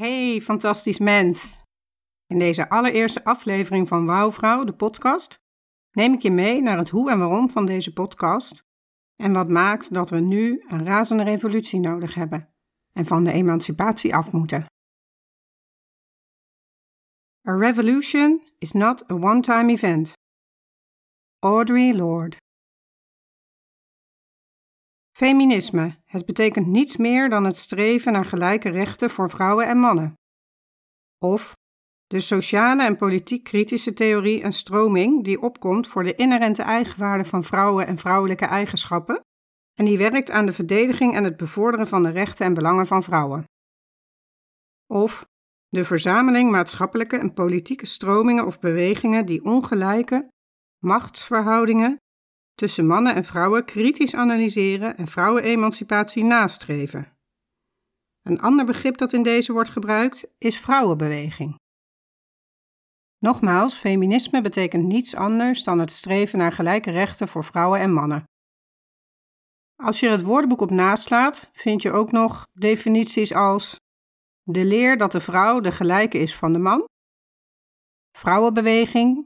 Hey, fantastisch mens. In deze allereerste aflevering van Wouwvrouw, de podcast, neem ik je mee naar het hoe en waarom van deze podcast en wat maakt dat we nu een razende revolutie nodig hebben en van de emancipatie af moeten. A revolution is not a one-time event. Audrey Lorde Feminisme. Het betekent niets meer dan het streven naar gelijke rechten voor vrouwen en mannen. Of de sociale en politiek kritische theorie en stroming die opkomt voor de inherente eigenwaarde van vrouwen en vrouwelijke eigenschappen en die werkt aan de verdediging en het bevorderen van de rechten en belangen van vrouwen. Of de verzameling maatschappelijke en politieke stromingen of bewegingen die ongelijke machtsverhoudingen tussen mannen en vrouwen kritisch analyseren en vrouwenemancipatie nastreven. Een ander begrip dat in deze wordt gebruikt is vrouwenbeweging. Nogmaals, feminisme betekent niets anders dan het streven naar gelijke rechten voor vrouwen en mannen. Als je het woordenboek op naslaat, vind je ook nog definities als de leer dat de vrouw de gelijke is van de man, vrouwenbeweging,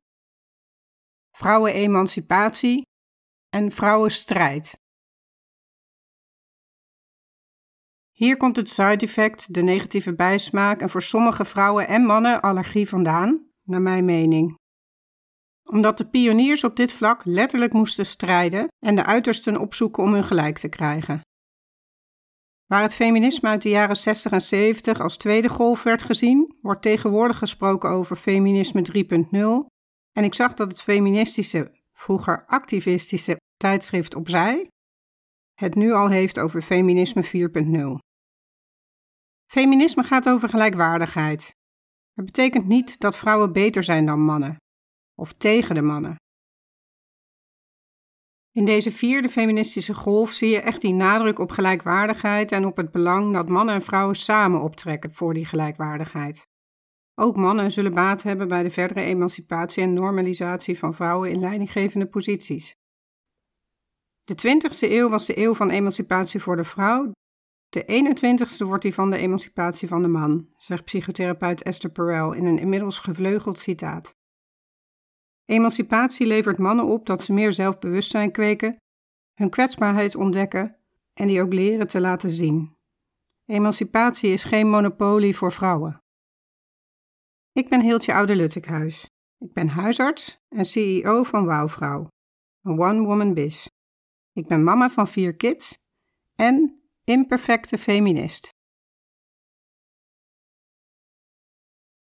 vrouwenemancipatie en vrouwenstrijd. Hier komt het side effect, de negatieve bijsmaak en voor sommige vrouwen en mannen allergie vandaan, naar mijn mening. Omdat de pioniers op dit vlak letterlijk moesten strijden en de uitersten opzoeken om hun gelijk te krijgen. Waar het feminisme uit de jaren 60 en 70 als tweede golf werd gezien, wordt tegenwoordig gesproken over feminisme 3.0 en ik zag dat het feministische, vroeger activistische tijdschrift Opzij het nu al heeft over feminisme 4.0. Feminisme gaat over gelijkwaardigheid. Het betekent niet dat vrouwen beter zijn dan mannen of tegen de mannen. In deze vierde feministische golf zie je echt die nadruk op gelijkwaardigheid en op het belang dat mannen en vrouwen samen optrekken voor die gelijkwaardigheid. Ook mannen zullen baat hebben bij de verdere emancipatie en normalisatie van vrouwen in leidinggevende posities. De 20e eeuw was de eeuw van emancipatie voor de vrouw. De 21ste wordt die van de emancipatie van de man, zegt psychotherapeut Esther Perel in een inmiddels gevleugeld citaat. Emancipatie levert mannen op dat ze meer zelfbewustzijn kweken, hun kwetsbaarheid ontdekken en die ook leren te laten zien. Emancipatie is geen monopolie voor vrouwen. Ik ben Hiltje Oude-Luttekhuis. Ik ben huisarts en CEO van Wouwvrouw, een one-woman biz. Ik ben mama van vier kids en imperfecte feminist.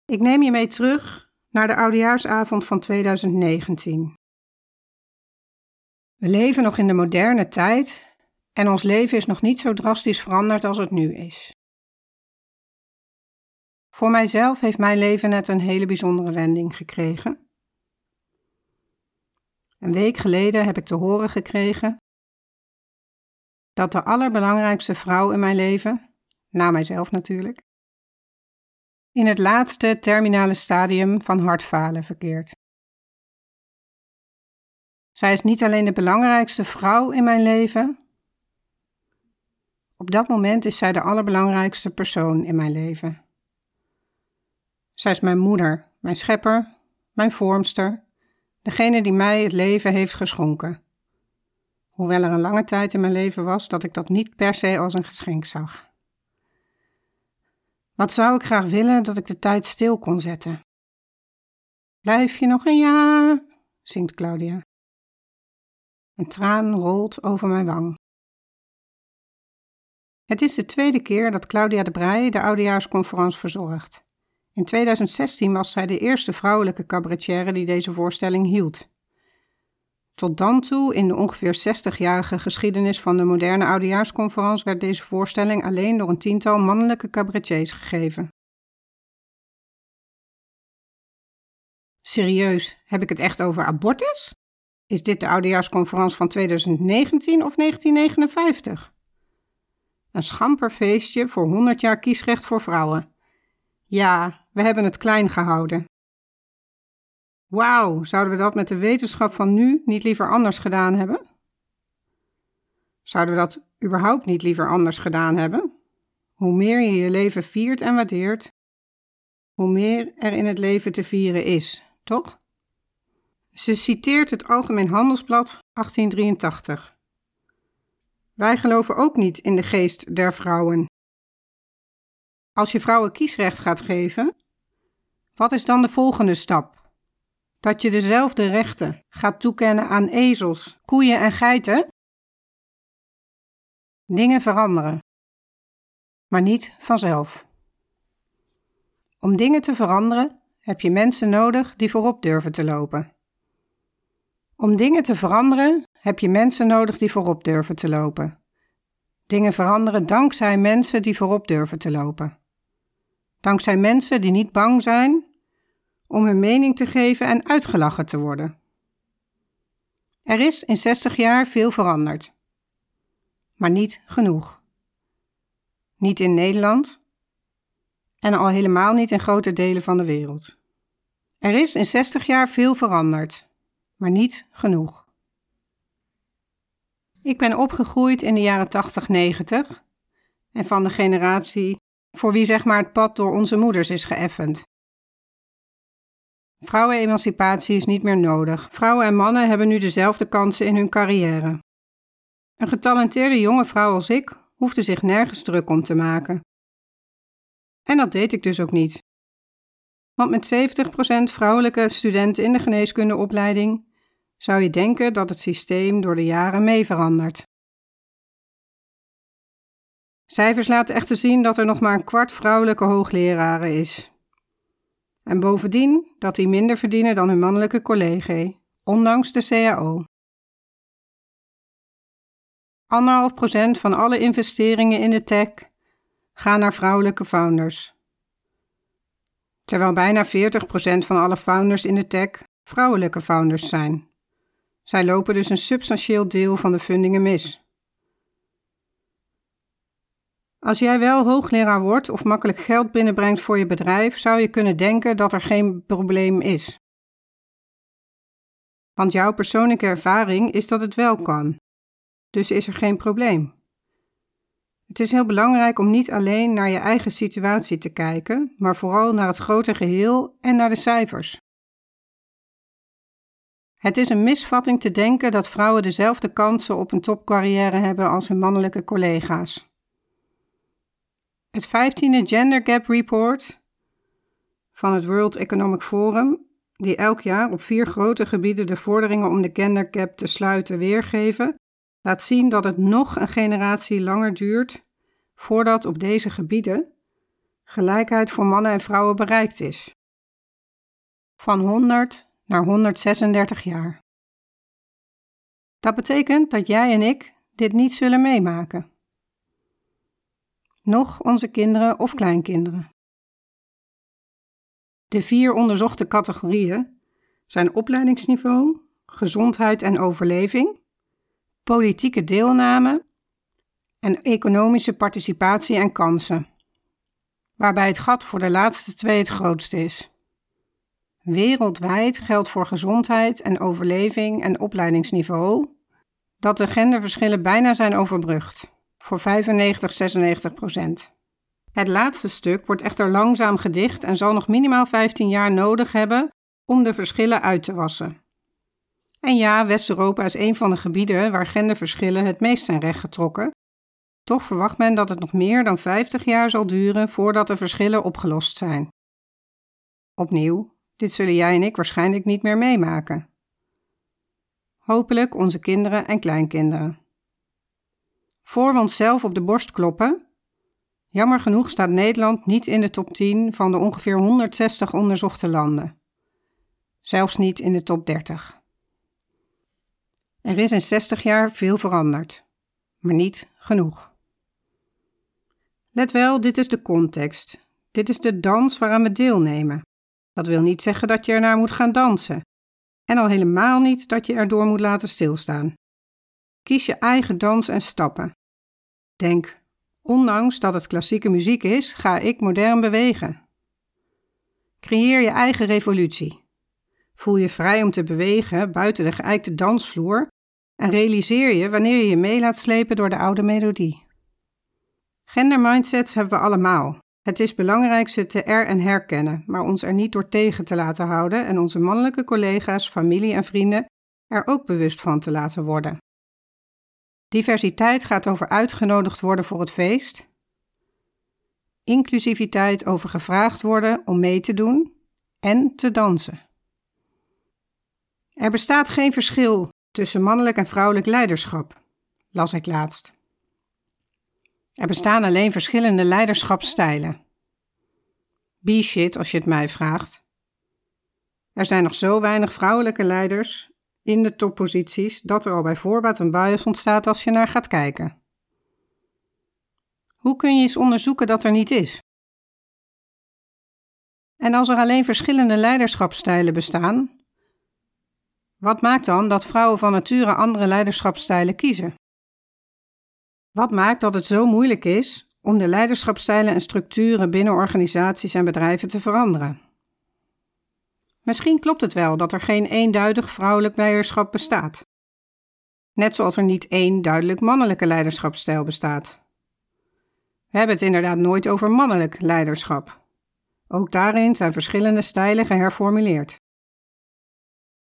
Ik neem je mee terug naar de oudejaarsavond van 2019. We leven nog in de moderne tijd en ons leven is nog niet zo drastisch veranderd als het nu is. Voor mijzelf heeft mijn leven net een hele bijzondere wending gekregen. Een week geleden heb ik te horen gekregen dat de allerbelangrijkste vrouw in mijn leven, na mijzelf natuurlijk, in het laatste terminale stadium van hartfalen verkeert. Zij is niet alleen de belangrijkste vrouw in mijn leven. Op dat moment is zij de allerbelangrijkste persoon in mijn leven. Zij is mijn moeder, mijn schepper, mijn vormster, degene die mij het leven heeft geschonken. Hoewel er een lange tijd in mijn leven was dat ik dat niet per se als een geschenk zag. Wat zou ik graag willen dat ik de tijd stil kon zetten? Blijf je nog een jaar? zingt Claudia. Een traan rolt over mijn wang. Het is de tweede keer dat Claudia de Breij de oudejaarsconferentie verzorgt. In 2016 was zij de eerste vrouwelijke cabaretière die deze voorstelling hield. Tot dan toe, in de ongeveer 60-jarige geschiedenis van de moderne oudejaarsconferentie, werd deze voorstelling alleen door een tiental mannelijke cabaretiers gegeven. Serieus, heb ik het echt over abortus? Is dit de oudejaarsconferentie van 2019 of 1959? Een schamper feestje voor 100 jaar kiesrecht voor vrouwen. Ja, we hebben het klein gehouden. Wauw, zouden we dat met de wetenschap van nu niet liever anders gedaan hebben? Zouden we dat überhaupt niet liever anders gedaan hebben? Hoe meer je je leven viert en waardeert, hoe meer er in het leven te vieren is, toch? Ze citeert het Algemeen Handelsblad 1883. Wij geloven ook niet in de geest der vrouwen. Als je vrouwen kiesrecht gaat geven, wat is dan de volgende stap? Dat je dezelfde rechten gaat toekennen aan ezels, koeien en geiten? Dingen veranderen, maar niet vanzelf. Om dingen te veranderen heb je mensen nodig die voorop durven te lopen. Om dingen te veranderen heb je mensen nodig die voorop durven te lopen. Dingen veranderen dankzij mensen die voorop durven te lopen. Dankzij mensen die niet bang zijn om hun mening te geven en uitgelachen te worden. Er is in 60 jaar veel veranderd, maar niet genoeg. Niet in Nederland en al helemaal niet in grote delen van de wereld. Er is in 60 jaar veel veranderd, maar niet genoeg. Ik ben opgegroeid in de jaren 80, 90 en van de generatie voor wie zeg maar het pad door onze moeders is geëffend. Vrouwenemancipatie is niet meer nodig. Vrouwen en mannen hebben nu dezelfde kansen in hun carrière. Een getalenteerde jonge vrouw als ik hoefde zich nergens druk om te maken. En dat deed ik dus ook niet. Want met 70% vrouwelijke studenten in de geneeskundeopleiding zou je denken dat het systeem door de jaren mee verandert. Cijfers laten echter zien dat er nog maar een kwart vrouwelijke hoogleraren is. En bovendien dat die minder verdienen dan hun mannelijke collega, ondanks de CAO. Anderhalf procent van alle investeringen in de tech gaan naar vrouwelijke founders. Terwijl bijna 40% van alle founders in de tech vrouwelijke founders zijn. Zij lopen dus een substantieel deel van de fundingen mis. Als jij wel hoogleraar wordt of makkelijk geld binnenbrengt voor je bedrijf, zou je kunnen denken dat er geen probleem is. Want jouw persoonlijke ervaring is dat het wel kan. Dus is er geen probleem. Het is heel belangrijk om niet alleen naar je eigen situatie te kijken, maar vooral naar het grote geheel en naar de cijfers. Het is een misvatting te denken dat vrouwen dezelfde kansen op een topcarrière hebben als hun mannelijke collega's. Het 15e Gender Gap Report van het World Economic Forum, die elk jaar op vier grote gebieden de vorderingen om de gender gap te sluiten weergeven, laat zien dat het nog een generatie langer duurt voordat op deze gebieden gelijkheid voor mannen en vrouwen bereikt is. Van 100 naar 136 jaar. Dat betekent dat jij en ik dit niet zullen meemaken. Nog onze kinderen of kleinkinderen. De vier onderzochte categorieën zijn opleidingsniveau, gezondheid en overleving, politieke deelname en economische participatie en kansen, waarbij het gat voor de laatste twee het grootste is. Wereldwijd geldt voor gezondheid en overleving en opleidingsniveau dat de genderverschillen bijna zijn overbrugd, voor 95, 96 procent. Het laatste stuk wordt echter langzaam gedicht en zal nog minimaal 15 jaar nodig hebben om de verschillen uit te wassen. En ja, West-Europa is een van de gebieden waar genderverschillen het meest zijn rechtgetrokken. Toch verwacht men dat het nog meer dan 50 jaar zal duren voordat de verschillen opgelost zijn. Opnieuw, dit zullen jij en ik waarschijnlijk niet meer meemaken. Hopelijk onze kinderen en kleinkinderen. Voor we onszelf op de borst kloppen, jammer genoeg staat Nederland niet in de top 10 van de ongeveer 160 onderzochte landen. Zelfs niet in de top 30. Er is in 60 jaar veel veranderd, maar niet genoeg. Let wel, dit is de context. Dit is de dans waaraan we deelnemen. Dat wil niet zeggen dat je ernaar moet gaan dansen. En al helemaal niet dat je erdoor moet laten stilstaan. Kies je eigen dans en stappen. Denk, ondanks dat het klassieke muziek is, ga ik modern bewegen. Creëer je eigen revolutie. Voel je vrij om te bewegen buiten de geëikte dansvloer en realiseer je wanneer je je mee laat slepen door de oude melodie. Gendermindsets hebben we allemaal. Het is belangrijk ze te er- en herkennen, maar ons er niet door tegen te laten houden en onze mannelijke collega's, familie en vrienden er ook bewust van te laten worden. Diversiteit gaat over uitgenodigd worden voor het feest. Inclusiviteit over gevraagd worden om mee te doen en te dansen. Er bestaat geen verschil tussen mannelijk en vrouwelijk leiderschap, las ik laatst. Er bestaan alleen verschillende leiderschapsstijlen. B-shit als je het mij vraagt. Er zijn nog zo weinig vrouwelijke leiders in de topposities dat er al bij voorbaat een bias ontstaat als je naar gaat kijken. Hoe kun je eens onderzoeken dat er niet is? En als er alleen verschillende leiderschapsstijlen bestaan, wat maakt dan dat vrouwen van nature andere leiderschapsstijlen kiezen? Wat maakt dat het zo moeilijk is om de leiderschapsstijlen en structuren binnen organisaties en bedrijven te veranderen? Misschien klopt het wel dat er geen eenduidig vrouwelijk leiderschap bestaat. Net zoals er niet één duidelijk mannelijke leiderschapsstijl bestaat. We hebben het inderdaad nooit over mannelijk leiderschap. Ook daarin zijn verschillende stijlen geherformuleerd.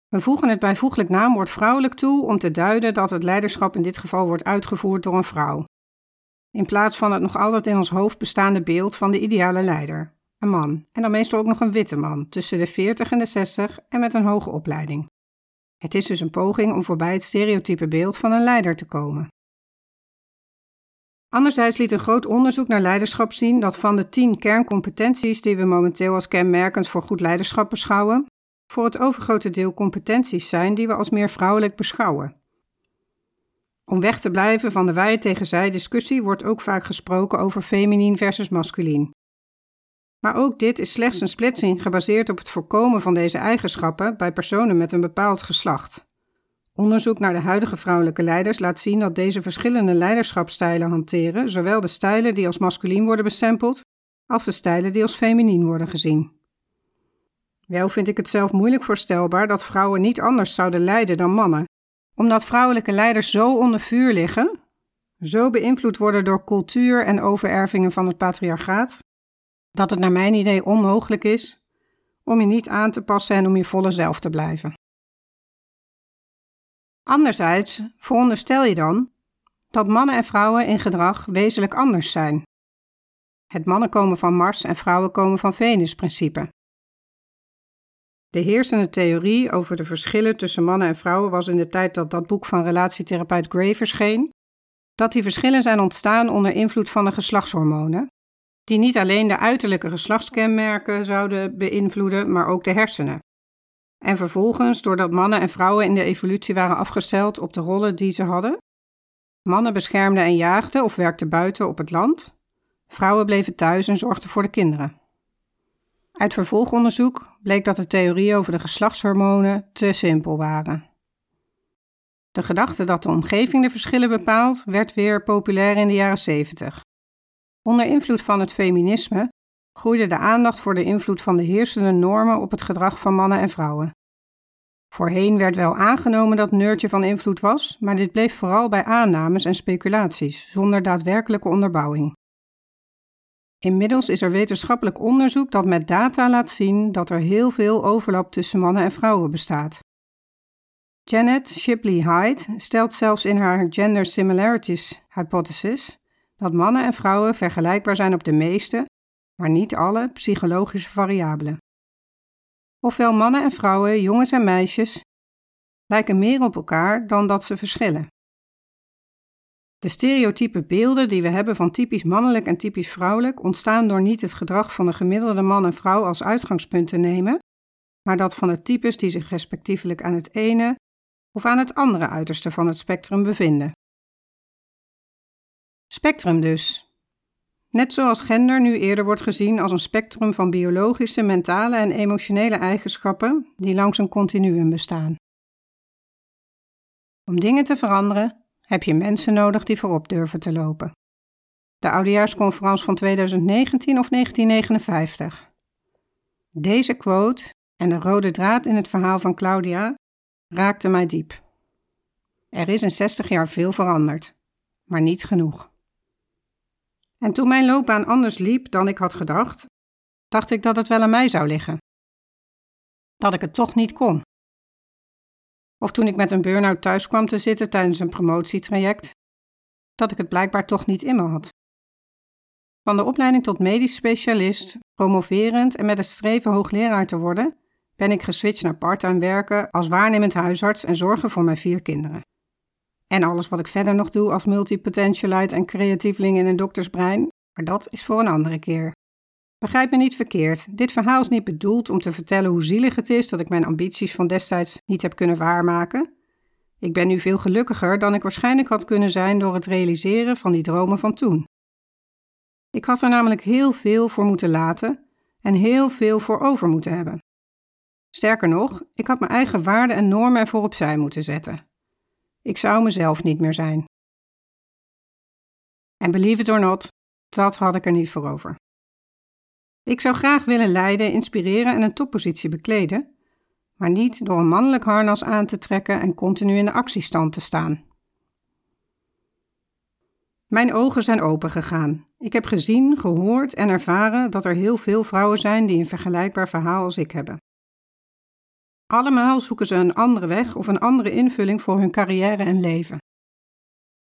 We voegen het bijvoeglijk naamwoord vrouwelijk toe om te duiden dat het leiderschap in dit geval wordt uitgevoerd door een vrouw. In plaats van het nog altijd in ons hoofd bestaande beeld van de ideale leider, een man, en dan meestal ook nog een witte man, tussen de 40 en de 60 en met een hoge opleiding. Het is dus een poging om voorbij het stereotype beeld van een leider te komen. Anderzijds liet een groot onderzoek naar leiderschap zien dat van de 10 kerncompetenties die we momenteel als kenmerkend voor goed leiderschap beschouwen, voor het overgrote deel competenties zijn die we als meer vrouwelijk beschouwen. Om weg te blijven van de wij tegen zij discussie wordt ook vaak gesproken over feminien versus masculien. Maar ook dit is slechts een splitsing gebaseerd op het voorkomen van deze eigenschappen bij personen met een bepaald geslacht. Onderzoek naar de huidige vrouwelijke leiders laat zien dat deze verschillende leiderschapsstijlen hanteren, zowel de stijlen die als masculien worden bestempeld, als de stijlen die als feminien worden gezien. Wel vind ik het zelf moeilijk voorstelbaar dat vrouwen niet anders zouden leiden dan mannen, omdat vrouwelijke leiders zo onder vuur liggen, zo beïnvloed worden door cultuur en overervingen van het patriarchaat, dat het naar mijn idee onmogelijk is om je niet aan te passen en om je volle zelf te blijven. Anderzijds veronderstel je dan dat mannen en vrouwen in gedrag wezenlijk anders zijn. Het mannen komen van Mars en vrouwen komen van Venus principe. De heersende theorie over de verschillen tussen mannen en vrouwen was in de tijd dat dat boek van relatietherapeut Gray verscheen, dat die verschillen zijn ontstaan onder invloed van de geslachtshormonen, die niet alleen de uiterlijke geslachtskenmerken zouden beïnvloeden, maar ook de hersenen. En vervolgens, doordat mannen en vrouwen in de evolutie waren afgesteld op de rollen die ze hadden, mannen beschermden en jaagden of werkten buiten op het land, vrouwen bleven thuis en zorgden voor de kinderen. Uit vervolgonderzoek bleek dat de theorieën over de geslachtshormonen te simpel waren. De gedachte dat de omgeving de verschillen bepaalt, werd weer populair in de jaren 70. Onder invloed van het feminisme groeide de aandacht voor de invloed van de heersende normen op het gedrag van mannen en vrouwen. Voorheen werd wel aangenomen dat Neurtje van invloed was, maar dit bleef vooral bij aannames en speculaties, zonder daadwerkelijke onderbouwing. Inmiddels is er wetenschappelijk onderzoek dat met data laat zien dat er heel veel overlap tussen mannen en vrouwen bestaat. Janet Shipley Hyde stelt zelfs in haar Gender Similarities Hypothesis dat mannen en vrouwen vergelijkbaar zijn op de meeste, maar niet alle, psychologische variabelen. Ofwel mannen en vrouwen, jongens en meisjes, lijken meer op elkaar dan dat ze verschillen. De stereotype beelden die we hebben van typisch mannelijk en typisch vrouwelijk ontstaan door niet het gedrag van de gemiddelde man en vrouw als uitgangspunt te nemen, maar dat van de types die zich respectievelijk aan het ene of aan het andere uiterste van het spectrum bevinden. Spectrum dus. Net zoals gender nu eerder wordt gezien als een spectrum van biologische, mentale en emotionele eigenschappen die langs een continuum bestaan. Om dingen te veranderen heb je mensen nodig die voorop durven te lopen. De oudejaarsconferentie van 2019 of 1959. Deze quote en de rode draad in het verhaal van Claudia raakte mij diep. Er is in 60 jaar veel veranderd, maar niet genoeg. En toen mijn loopbaan anders liep dan ik had gedacht, dacht ik dat het wel aan mij zou liggen. Dat ik het toch niet kon. Of toen ik met een burn-out thuis kwam te zitten tijdens een promotietraject, dat ik het blijkbaar toch niet in me had. Van de opleiding tot medisch specialist, promoverend en met het streven hoogleraar te worden, ben ik geswitcht naar parttime werken als waarnemend huisarts en zorgen voor mijn vier kinderen. En alles wat ik verder nog doe als multipotentialite en creatieveling in een doktersbrein, maar dat is voor een andere keer. Begrijp me niet verkeerd, dit verhaal is niet bedoeld om te vertellen hoe zielig het is dat ik mijn ambities van destijds niet heb kunnen waarmaken. Ik ben nu veel gelukkiger dan ik waarschijnlijk had kunnen zijn door het realiseren van die dromen van toen. Ik had er namelijk heel veel voor moeten laten en heel veel voor over moeten hebben. Sterker nog, ik had mijn eigen waarden en normen ervoor opzij moeten zetten. Ik zou mezelf niet meer zijn. En believe it or not, dat had ik er niet voor over. Ik zou graag willen leiden, inspireren en een toppositie bekleden, maar niet door een mannelijk harnas aan te trekken en continu in de actiestand te staan. Mijn ogen zijn open gegaan. Ik heb gezien, gehoord en ervaren dat er heel veel vrouwen zijn die een vergelijkbaar verhaal als ik hebben. Allemaal zoeken ze een andere weg of een andere invulling voor hun carrière en leven.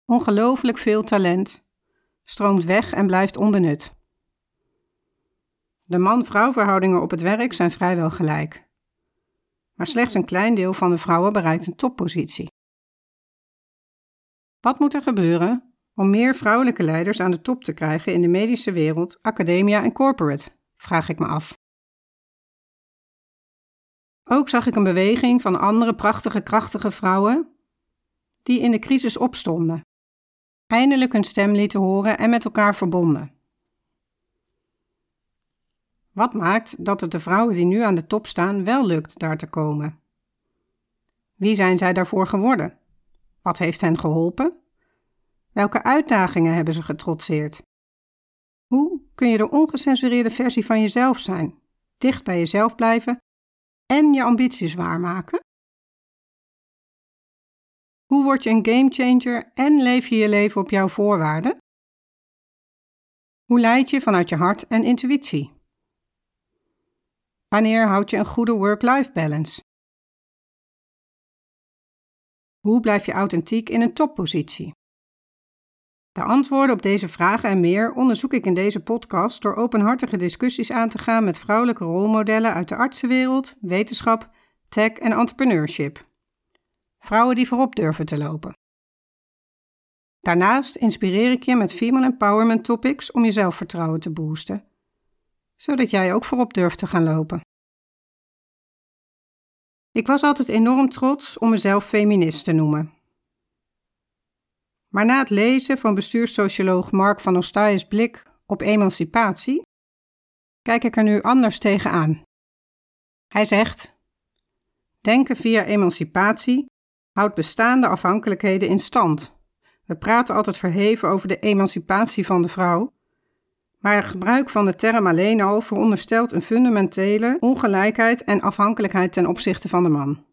Ongelooflijk veel talent stroomt weg en blijft onbenut. De man-vrouw verhoudingen op het werk zijn vrijwel gelijk. Maar slechts een klein deel van de vrouwen bereikt een toppositie. Wat moet er gebeuren om meer vrouwelijke leiders aan de top te krijgen in de medische wereld, academia en corporate? Vraag ik me af. Ook zag ik een beweging van andere prachtige, krachtige vrouwen die in de crisis opstonden, eindelijk hun stem lieten horen en met elkaar verbonden. Wat maakt dat het de vrouwen die nu aan de top staan wel lukt daar te komen? Wie zijn zij daarvoor geworden? Wat heeft hen geholpen? Welke uitdagingen hebben ze getrotseerd? Hoe kun je de ongecensureerde versie van jezelf zijn, dicht bij jezelf blijven en je ambities waarmaken? Hoe word je een gamechanger en leef je je leven op jouw voorwaarden? Hoe leid je vanuit je hart en intuïtie? Wanneer houd je een goede work-life balance? Hoe blijf je authentiek in een toppositie? De antwoorden op deze vragen en meer onderzoek ik in deze podcast door openhartige discussies aan te gaan met vrouwelijke rolmodellen uit de artsenwereld, wetenschap, tech en entrepreneurship. Vrouwen die voorop durven te lopen. Daarnaast inspireer ik je met female empowerment topics om je zelfvertrouwen te boosten, zodat jij ook voorop durft te gaan lopen. Ik was altijd enorm trots om mezelf feminist te noemen. Maar na het lezen van bestuurssocioloog Mark van Ostai's blik op emancipatie, kijk ik er nu anders tegenaan. Hij zegt: Denken via emancipatie houdt bestaande afhankelijkheden in stand. We praten altijd verheven over de emancipatie van de vrouw, maar het gebruik van de term alleen al veronderstelt een fundamentele ongelijkheid en afhankelijkheid ten opzichte van de man.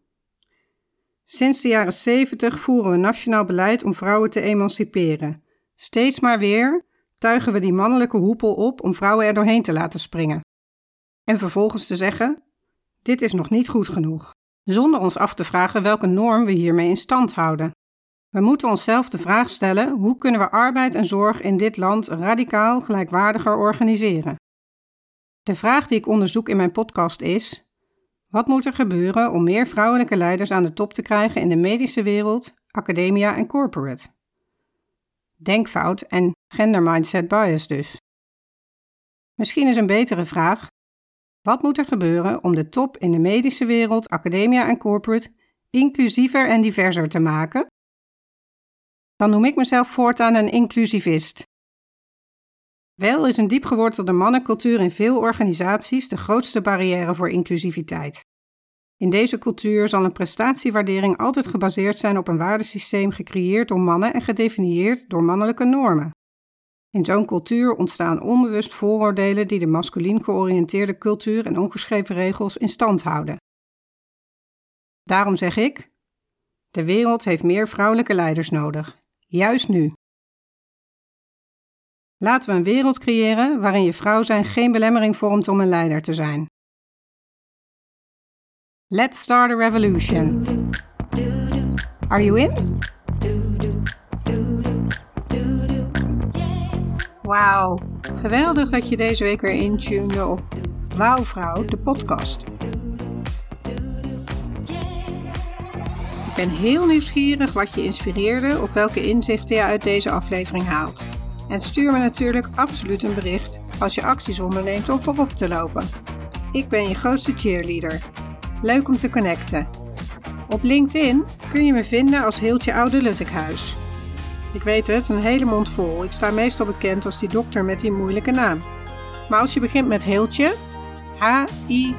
Sinds de jaren 70 voeren we nationaal beleid om vrouwen te emanciperen. Steeds maar weer tuigen we die mannelijke hoepel op om vrouwen er doorheen te laten springen. En vervolgens te zeggen: dit is nog niet goed genoeg, zonder ons af te vragen welke norm we hiermee in stand houden. We moeten onszelf de vraag stellen: hoe kunnen we arbeid en zorg in dit land radicaal gelijkwaardiger organiseren? De vraag die ik onderzoek in mijn podcast is: wat moet er gebeuren om meer vrouwelijke leiders aan de top te krijgen in de medische wereld, academia en corporate? Denkfout en gender mindset bias dus. Misschien is een betere vraag: wat moet er gebeuren om de top in de medische wereld, academia en corporate inclusiever en diverser te maken? Dan noem ik mezelf voortaan een inclusivist. Wel is een diepgewortelde mannencultuur in veel organisaties de grootste barrière voor inclusiviteit. In deze cultuur zal een prestatiewaardering altijd gebaseerd zijn op een waardesysteem gecreëerd door mannen en gedefinieerd door mannelijke normen. In zo'n cultuur ontstaan onbewust vooroordelen die de masculien georiënteerde cultuur en ongeschreven regels in stand houden. Daarom zeg ik: de wereld heeft meer vrouwelijke leiders nodig, juist nu. Laten we een wereld creëren waarin je vrouw zijn geen belemmering vormt om een leider te zijn. Let's start a revolution. Are you in? Wauw, geweldig dat je deze week weer intunede op Wauwvrouw, de podcast. Ik ben heel nieuwsgierig wat je inspireerde of welke inzichten je uit deze aflevering haalt. En stuur me natuurlijk absoluut een bericht als je acties onderneemt om voorop te lopen. Ik ben je grootste cheerleader. Leuk om te connecten. Op LinkedIn kun je me vinden als Heeltje Oude Luttekhuis. Ik weet het, een hele mond vol. Ik sta meestal bekend als die dokter met die moeilijke naam. Maar als je begint met Heeltje, H-I-L-T-J-E,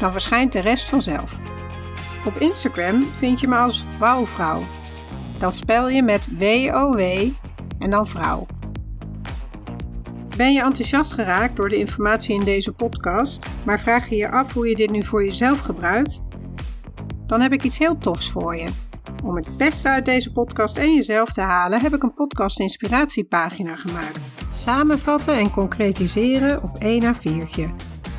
dan verschijnt de rest vanzelf. Op Instagram vind je me als Wouwvrouw. Dat spel je met W-O-W en dan vrouw. Ben je enthousiast geraakt door de informatie in deze podcast, maar vraag je je af hoe je dit nu voor jezelf gebruikt? Dan heb ik iets heel tofs voor je. Om het beste uit deze podcast en jezelf te halen, heb ik een podcast inspiratiepagina gemaakt. Samenvatten en concretiseren op 1 A4'tje.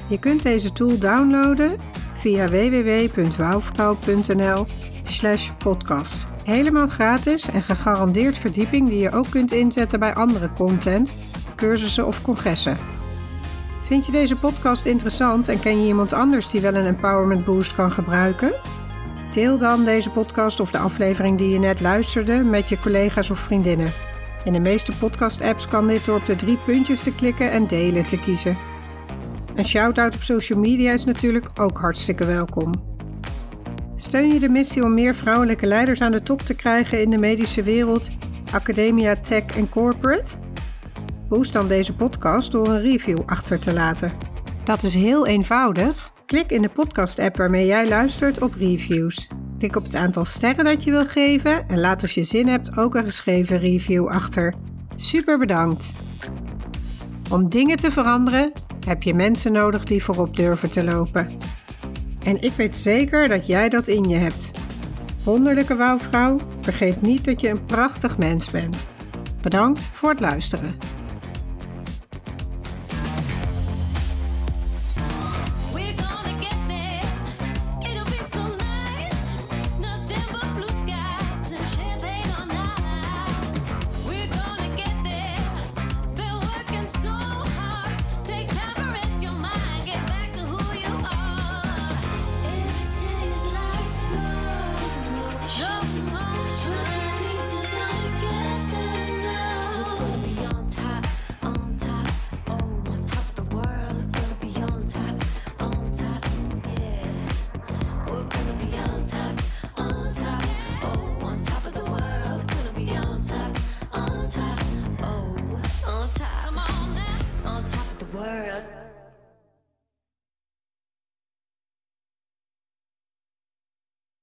Je kunt deze tool downloaden via www.wouwvrouw.nl slash podcast. Helemaal gratis en gegarandeerd verdieping die je ook kunt inzetten bij andere content, cursussen of congressen. Vind je deze podcast interessant en ken je iemand anders die wel een empowerment boost kan gebruiken? Deel dan deze podcast of de aflevering die je net luisterde met je collega's of vriendinnen. In de meeste podcast-apps kan dit door op de drie puntjes te klikken en delen te kiezen. Een shout-out op social media is natuurlijk ook hartstikke welkom. Steun je de missie om meer vrouwelijke leiders aan de top te krijgen in de medische wereld, academia, tech en corporate? Boost dan deze podcast door een review achter te laten. Dat is heel eenvoudig. Klik in de podcast-app waarmee jij luistert op reviews. Klik op het aantal sterren dat je wil geven en laat als je zin hebt ook een geschreven review achter. Super bedankt! Om dingen te veranderen heb je mensen nodig die voorop durven te lopen. En ik weet zeker dat jij dat in je hebt. Wonderlijke wouwvrouw, vergeet niet dat je een prachtig mens bent. Bedankt voor het luisteren.